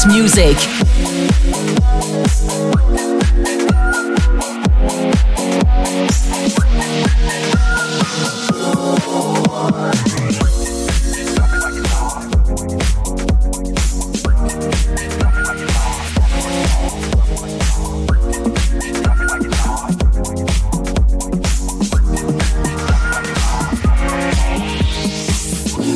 Dance music.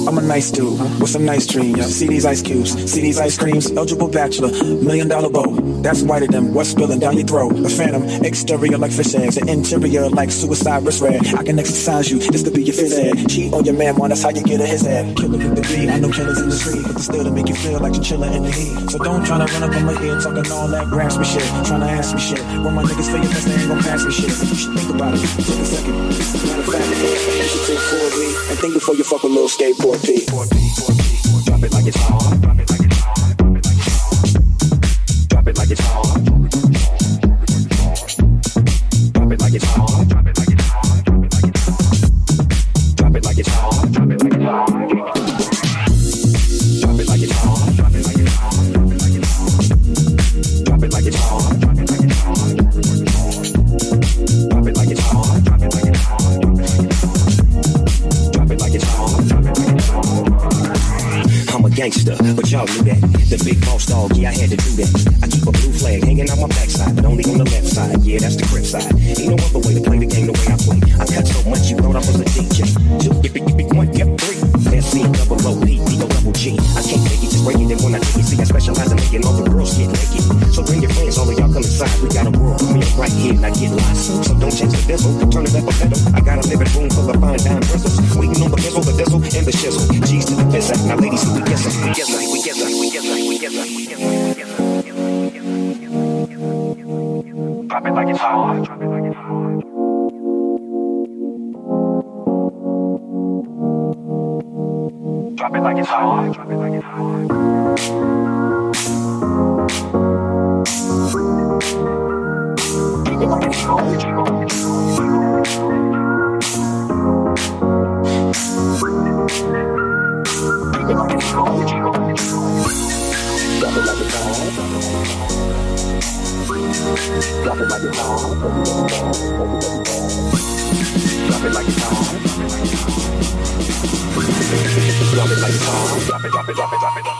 I'm a nice dude with some nice dreams. See these ice cubes, see these ice creams. Eligible bachelor, million dollar bow. That's whiter than what's spilling down your throat. A phantom, exterior like fish eggs, an interior like suicide wrist red. I can exercise you, this could be your phys ed. Cheat on your man, man, that's how you get a his head. Killer with the beat, I know killers in the street, but still to make you feel like you're chilling in the heat. So don't try to run up on my ear talking all that raspy shit, trying to ask me shit. When my niggas feel your best, they ain't gon' pass me shit. You should think about it, take a second. Matter of fact, you should take 4B and think before you fuck with little skateboard P. Drop it like It's on. Gangster, but y'all knew that. The big boss dog, yeah, I had to do that. I keep a blue flag hanging on my backside, but only on the left side. Yeah, that's the crib side. Ain't no other way to play the game the way I play. I cut so much you thought I was a DJ. Two, one, yep, three. Let's double O, P, D, O, double G. I can't take it, just break it. And when I take it, see, I specialize in making all the girls get naked. So bring your friends, all of y'all come inside. We got a world premiere right here, I get lost. So don't change the diesel, turn it up a pedal. I got a living room full of fine dime bristles. Waiting on the bizzle, the diesel, and the shizzle. G's to the biz Now, ladies, we get some, we get some, we get some, we get some, we get some, we get some. Drop it like it's hot. Drop it like it's hot. Drop it like it's hot. Drop it like it's hot. It like it's hot. Drop it like it's hot. Drop it like it's hot. Drop it like it's hot. Drop it like it's hot. Drop it, drop it, drop it, drop it.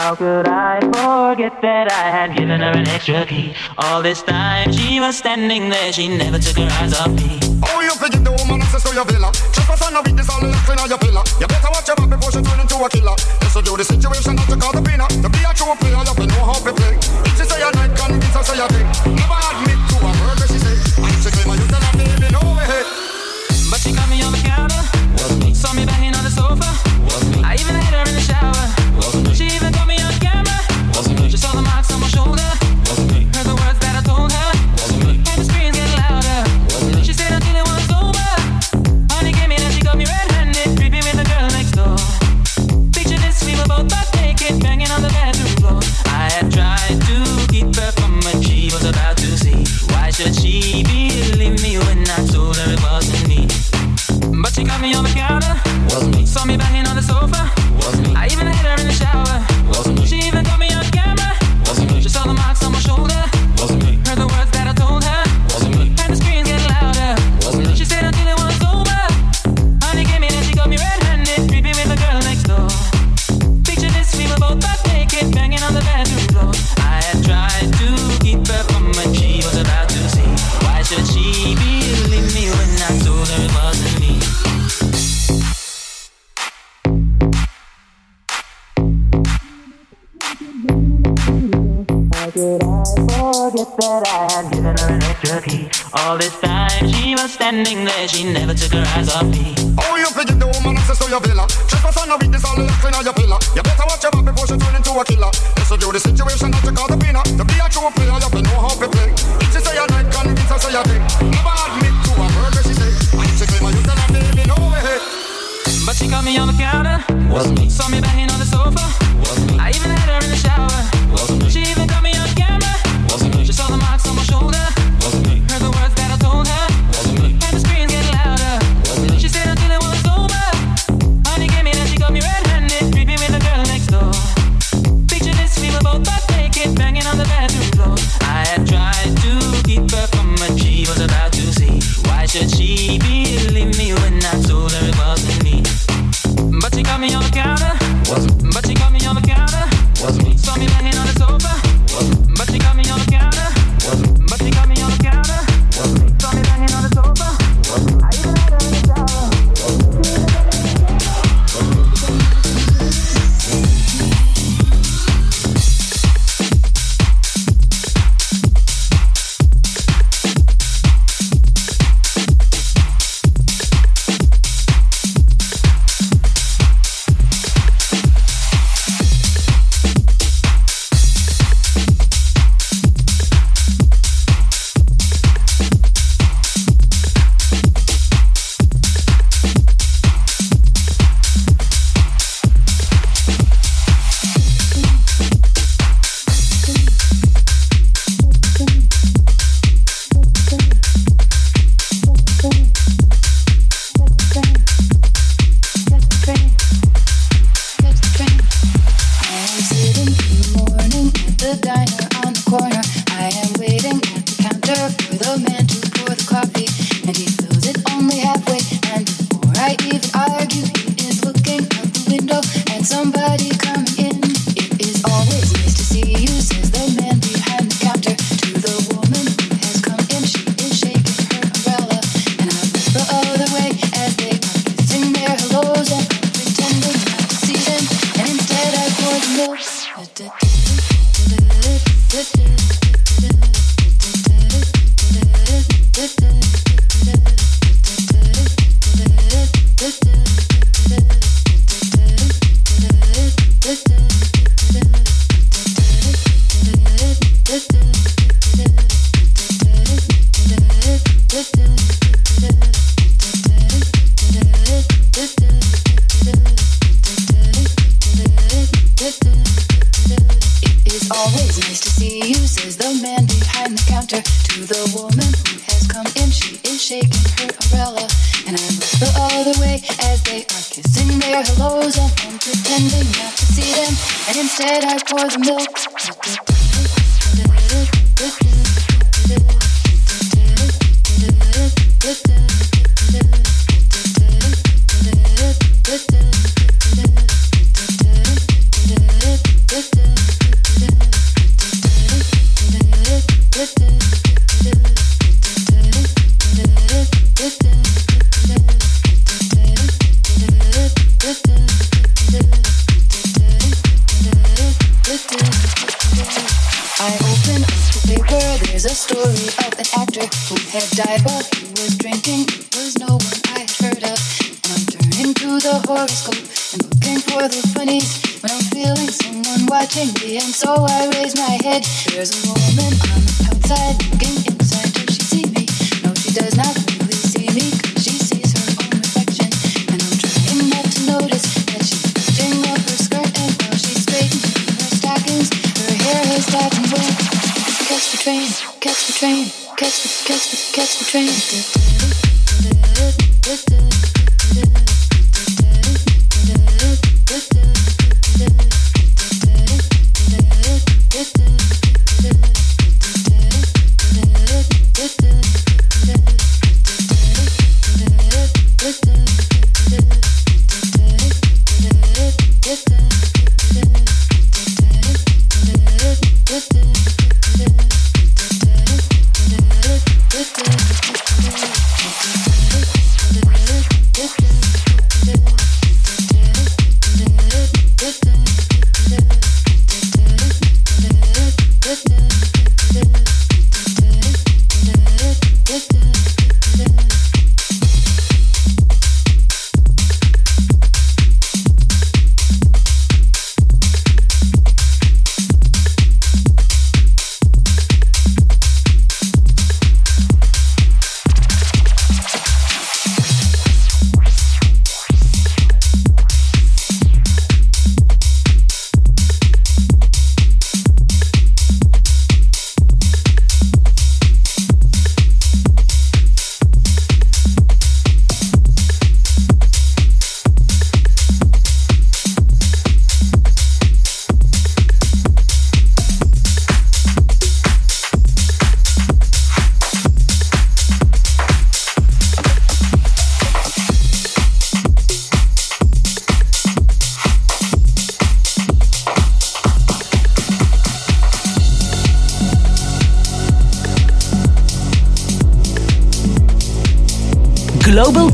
How could I forget that I had given her an extra key? All this time she was standing there, she never took her eyes off me. How you forget the woman access to your villa? Trespass on a witness, all the clean your pillar. You better watch your back before she turn into a killer. Yes, to do the situation, not to call the winner. To be a true player, you have to know how to play. If she say a night, her say a day. Never admit forget that I had given her an extra key. All this time she was standing there, she never took her eyes off me. Oh, you forget the woman access to your villa. Trespass on a weakness, all the left in your pillar. You better watch your back before she turn into a killer. This will do the situation that you call the winner. To be a true player, you have to know how to play. If she say a night, convince her say a day. Never admit to a murder, she say. She claim her, you tell her, baby, no way. But she caught me on the counter. Wasn't me. Saw me banging on the sofa. Wasn't me. I even had her in the shower. Wasn't me. There's a story of an actor who had died while he was drinking. It was no one I had heard of. And I'm turning to the horoscope and looking for the funnies when I'm feeling someone watching me. And so I raise my head. There's a woman on the outside looking inside. Does she see me? No, she does not really see me 'cause she sees her own reflection. And I'm trying not to notice that she's pushing up her skirt and while she's straightening her stockings, her hair has gotten wet. Catch the train, train, catch the catch the catch the train.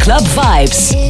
Club Vibes.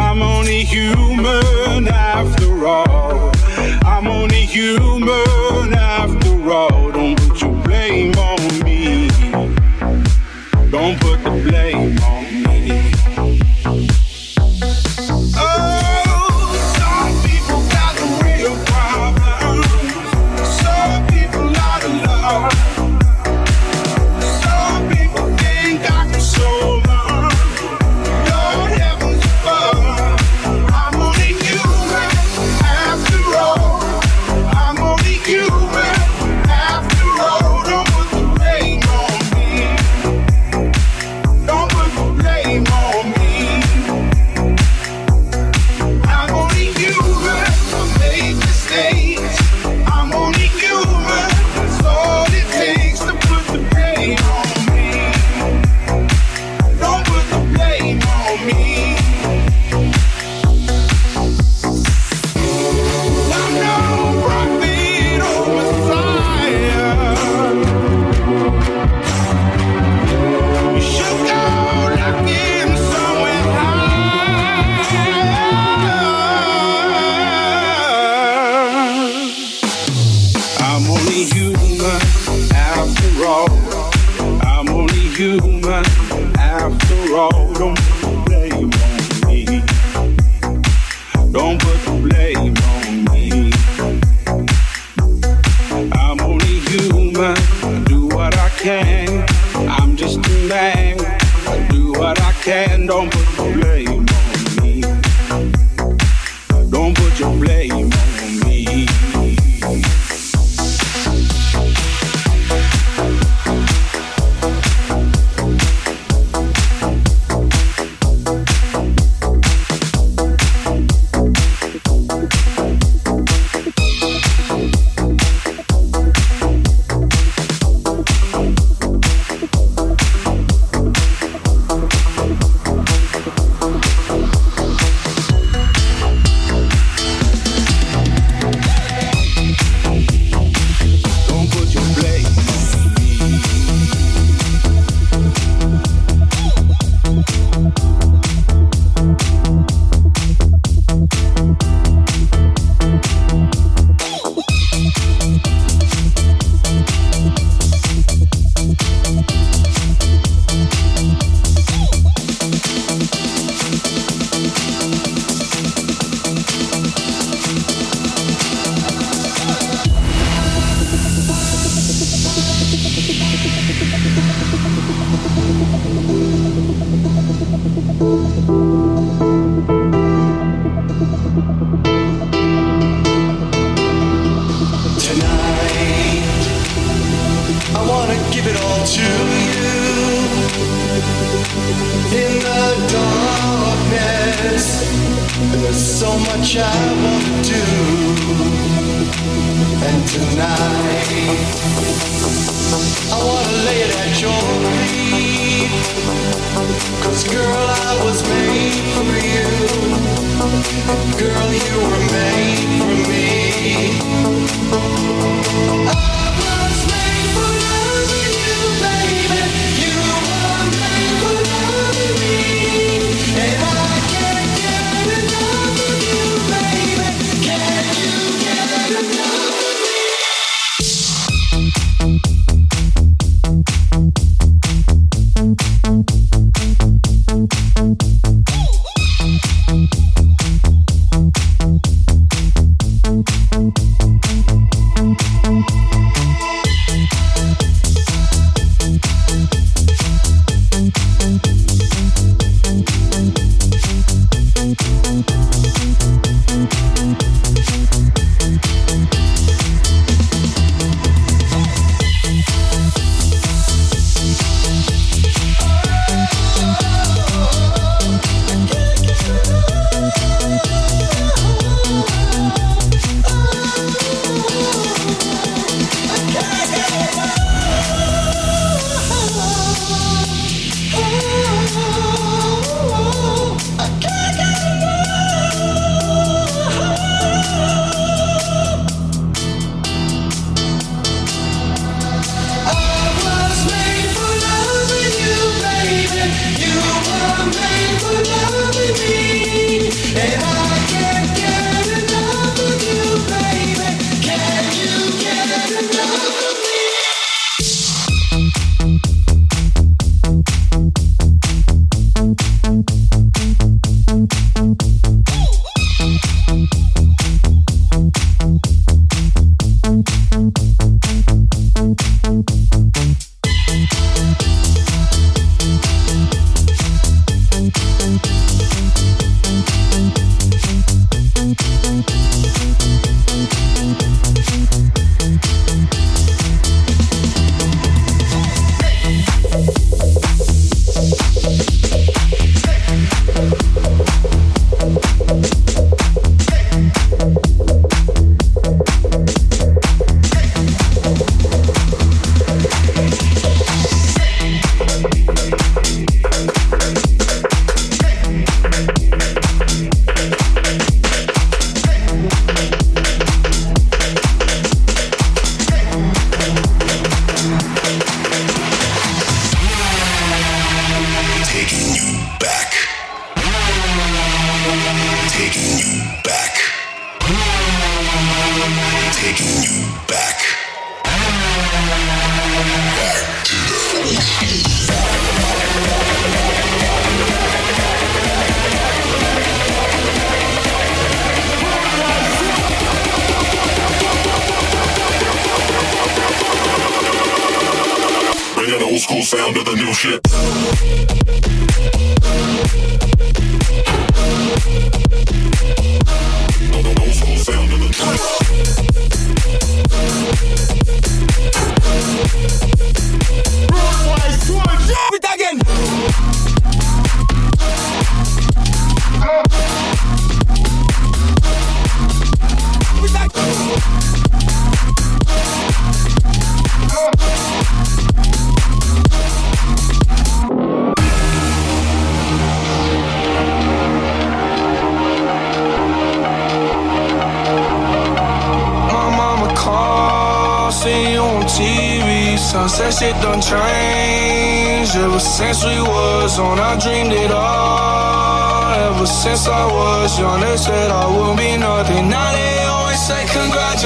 I'm only human after all. I'm only human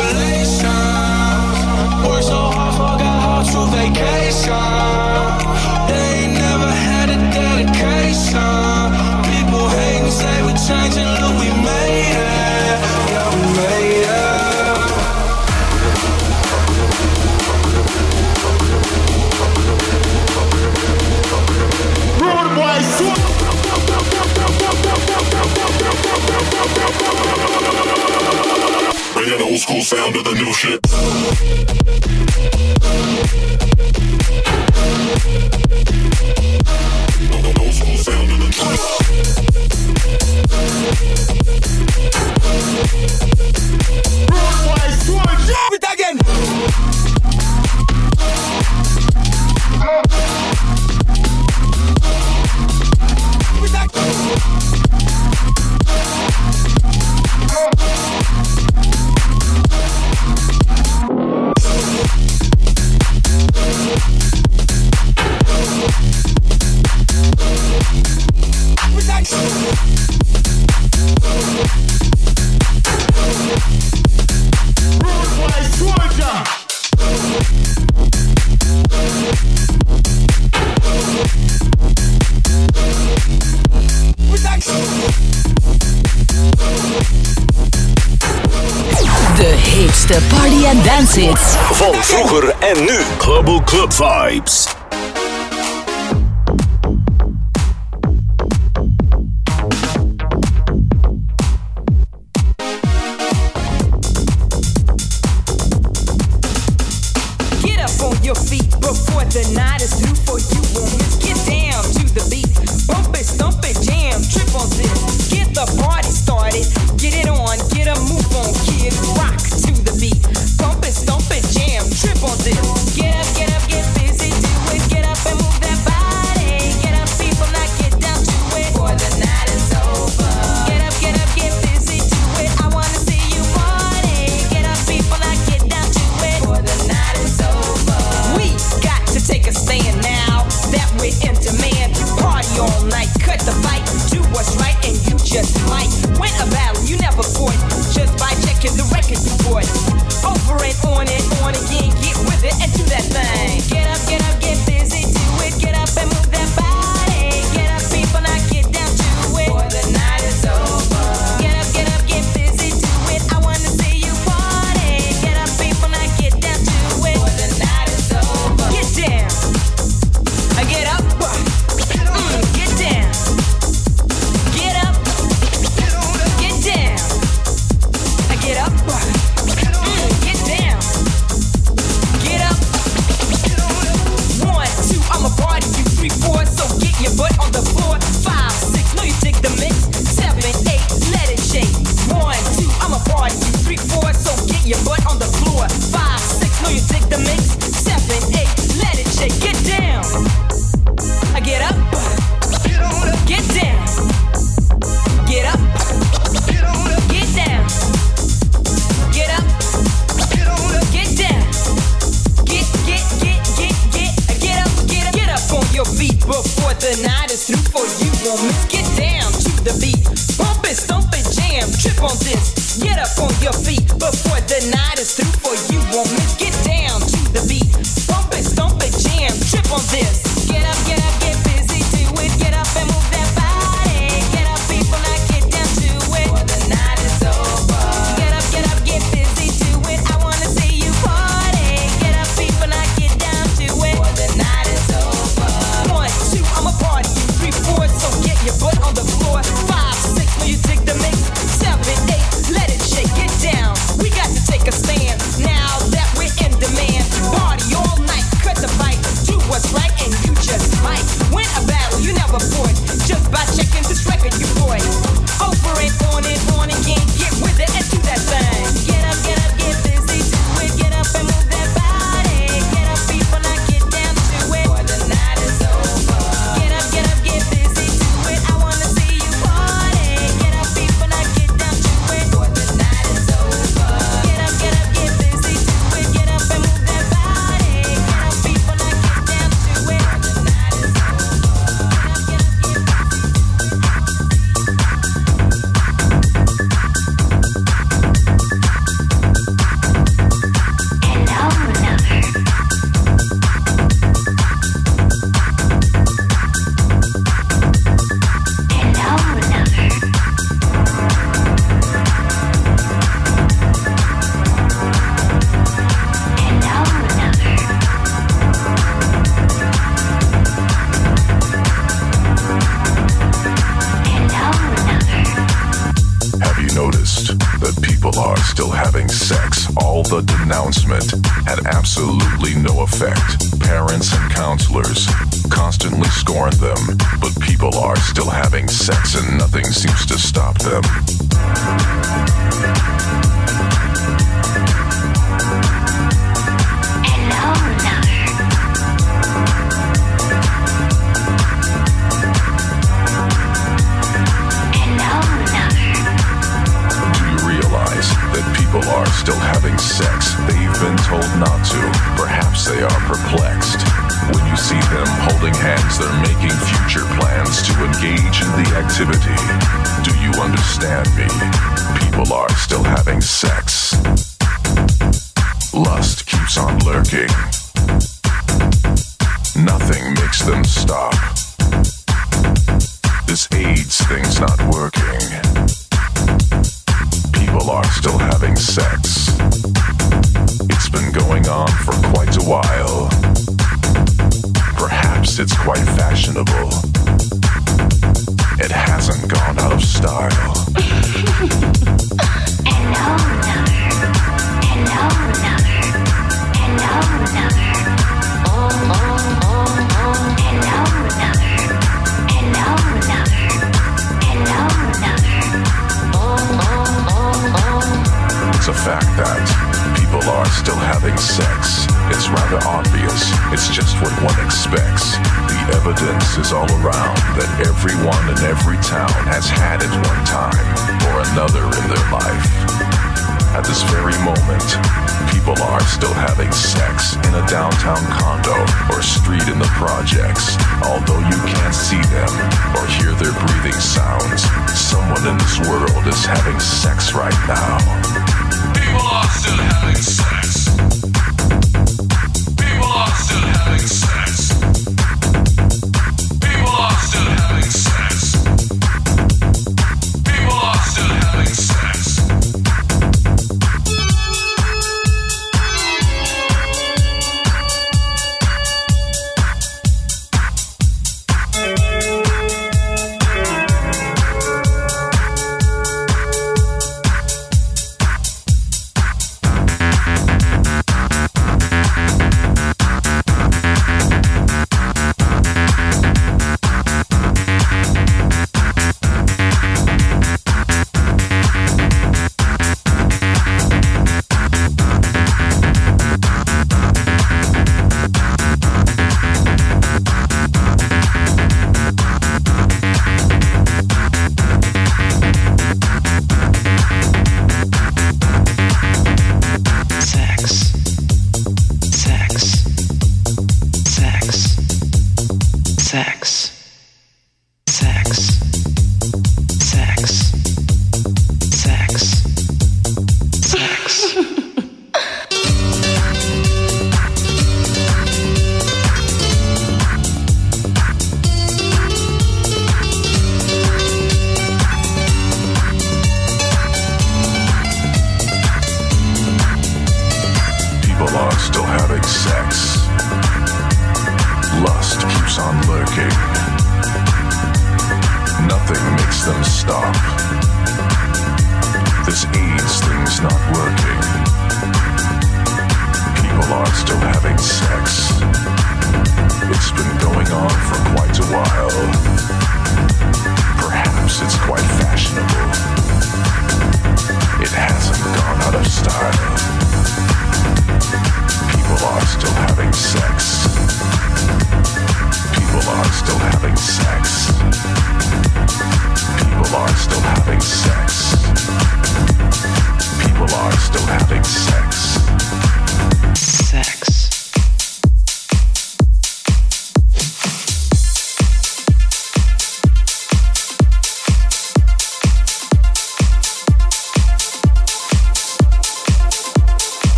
congratulations. Worked so hard, forgot how to vacation. They never had a dedication. People hate and say we're changing, look, school sound of the new shit. For en nu. Global Club Vibes. Stop them. People are still having sex? They've been told not to. Perhaps they are perplexed. When you see them holding hands, they're making future plans to engage in the activity. Do you understand me? People are still having sex. Lust keeps on lurking. Nothing makes them stop. This AIDS thing's not working people are still having sex. It's been going on for quite a while. Perhaps it's quite fashionable. It hasn't gone out of style. It's a fact that people are still having sex. It's rather obvious. It's just what one expects. The evidence is all around that everyone in every town has had it one time or another in their life. At this very moment, people are still having sex in a downtown condo or street in the projects. Although you can't see them or hear their breathing sounds, someone in this world is having sex right now. People are still having sex.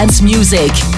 Dance music.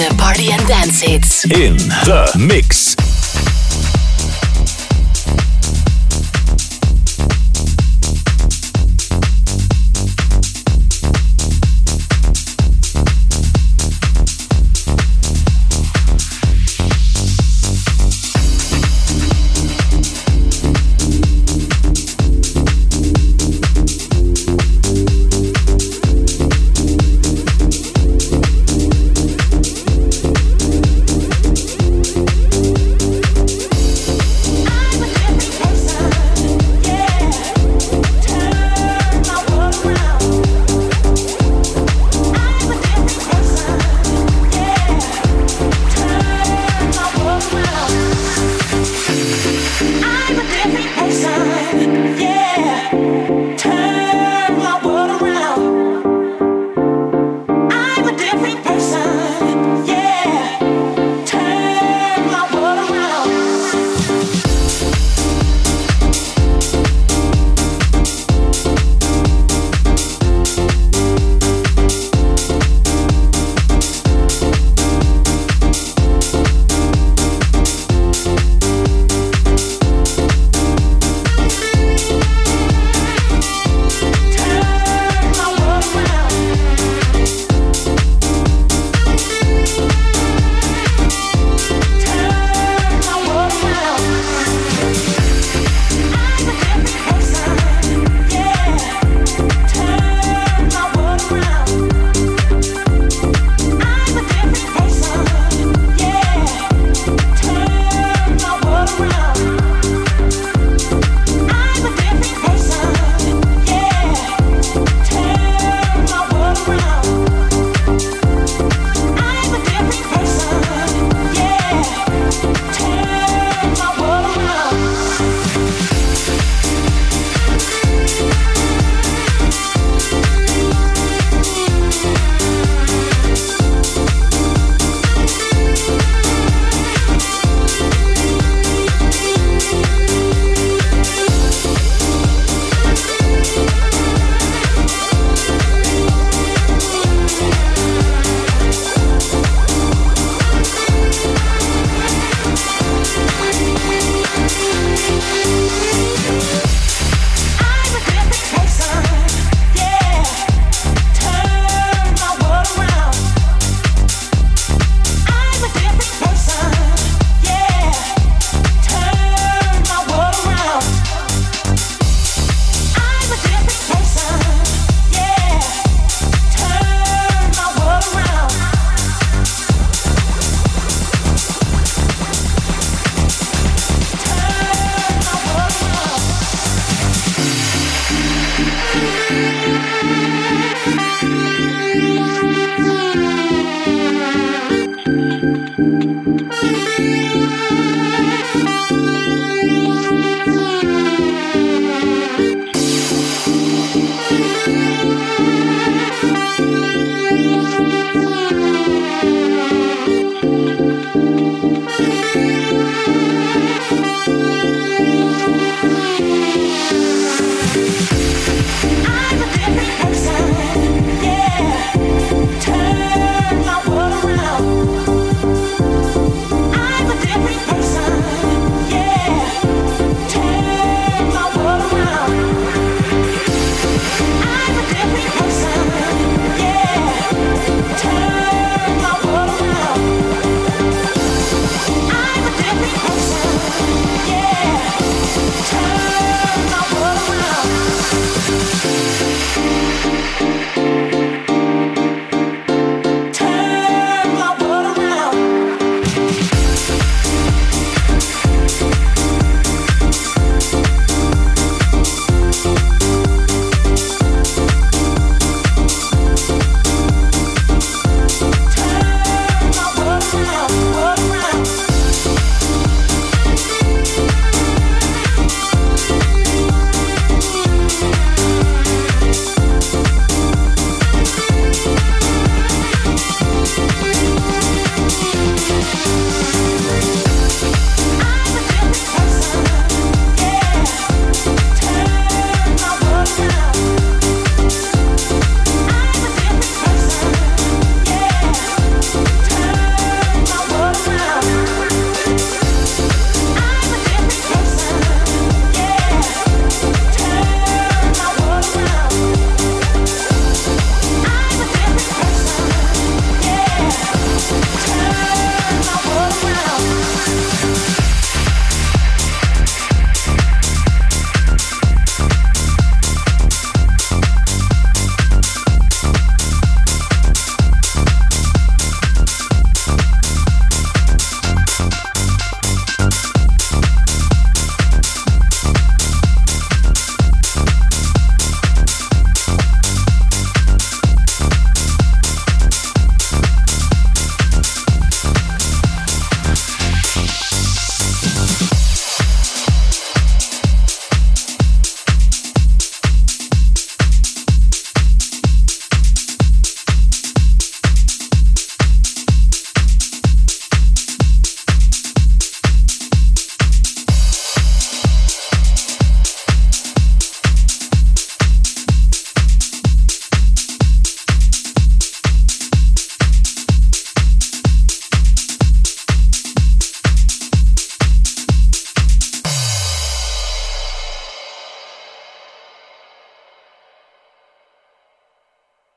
Heetste party and dance hits. in the mix.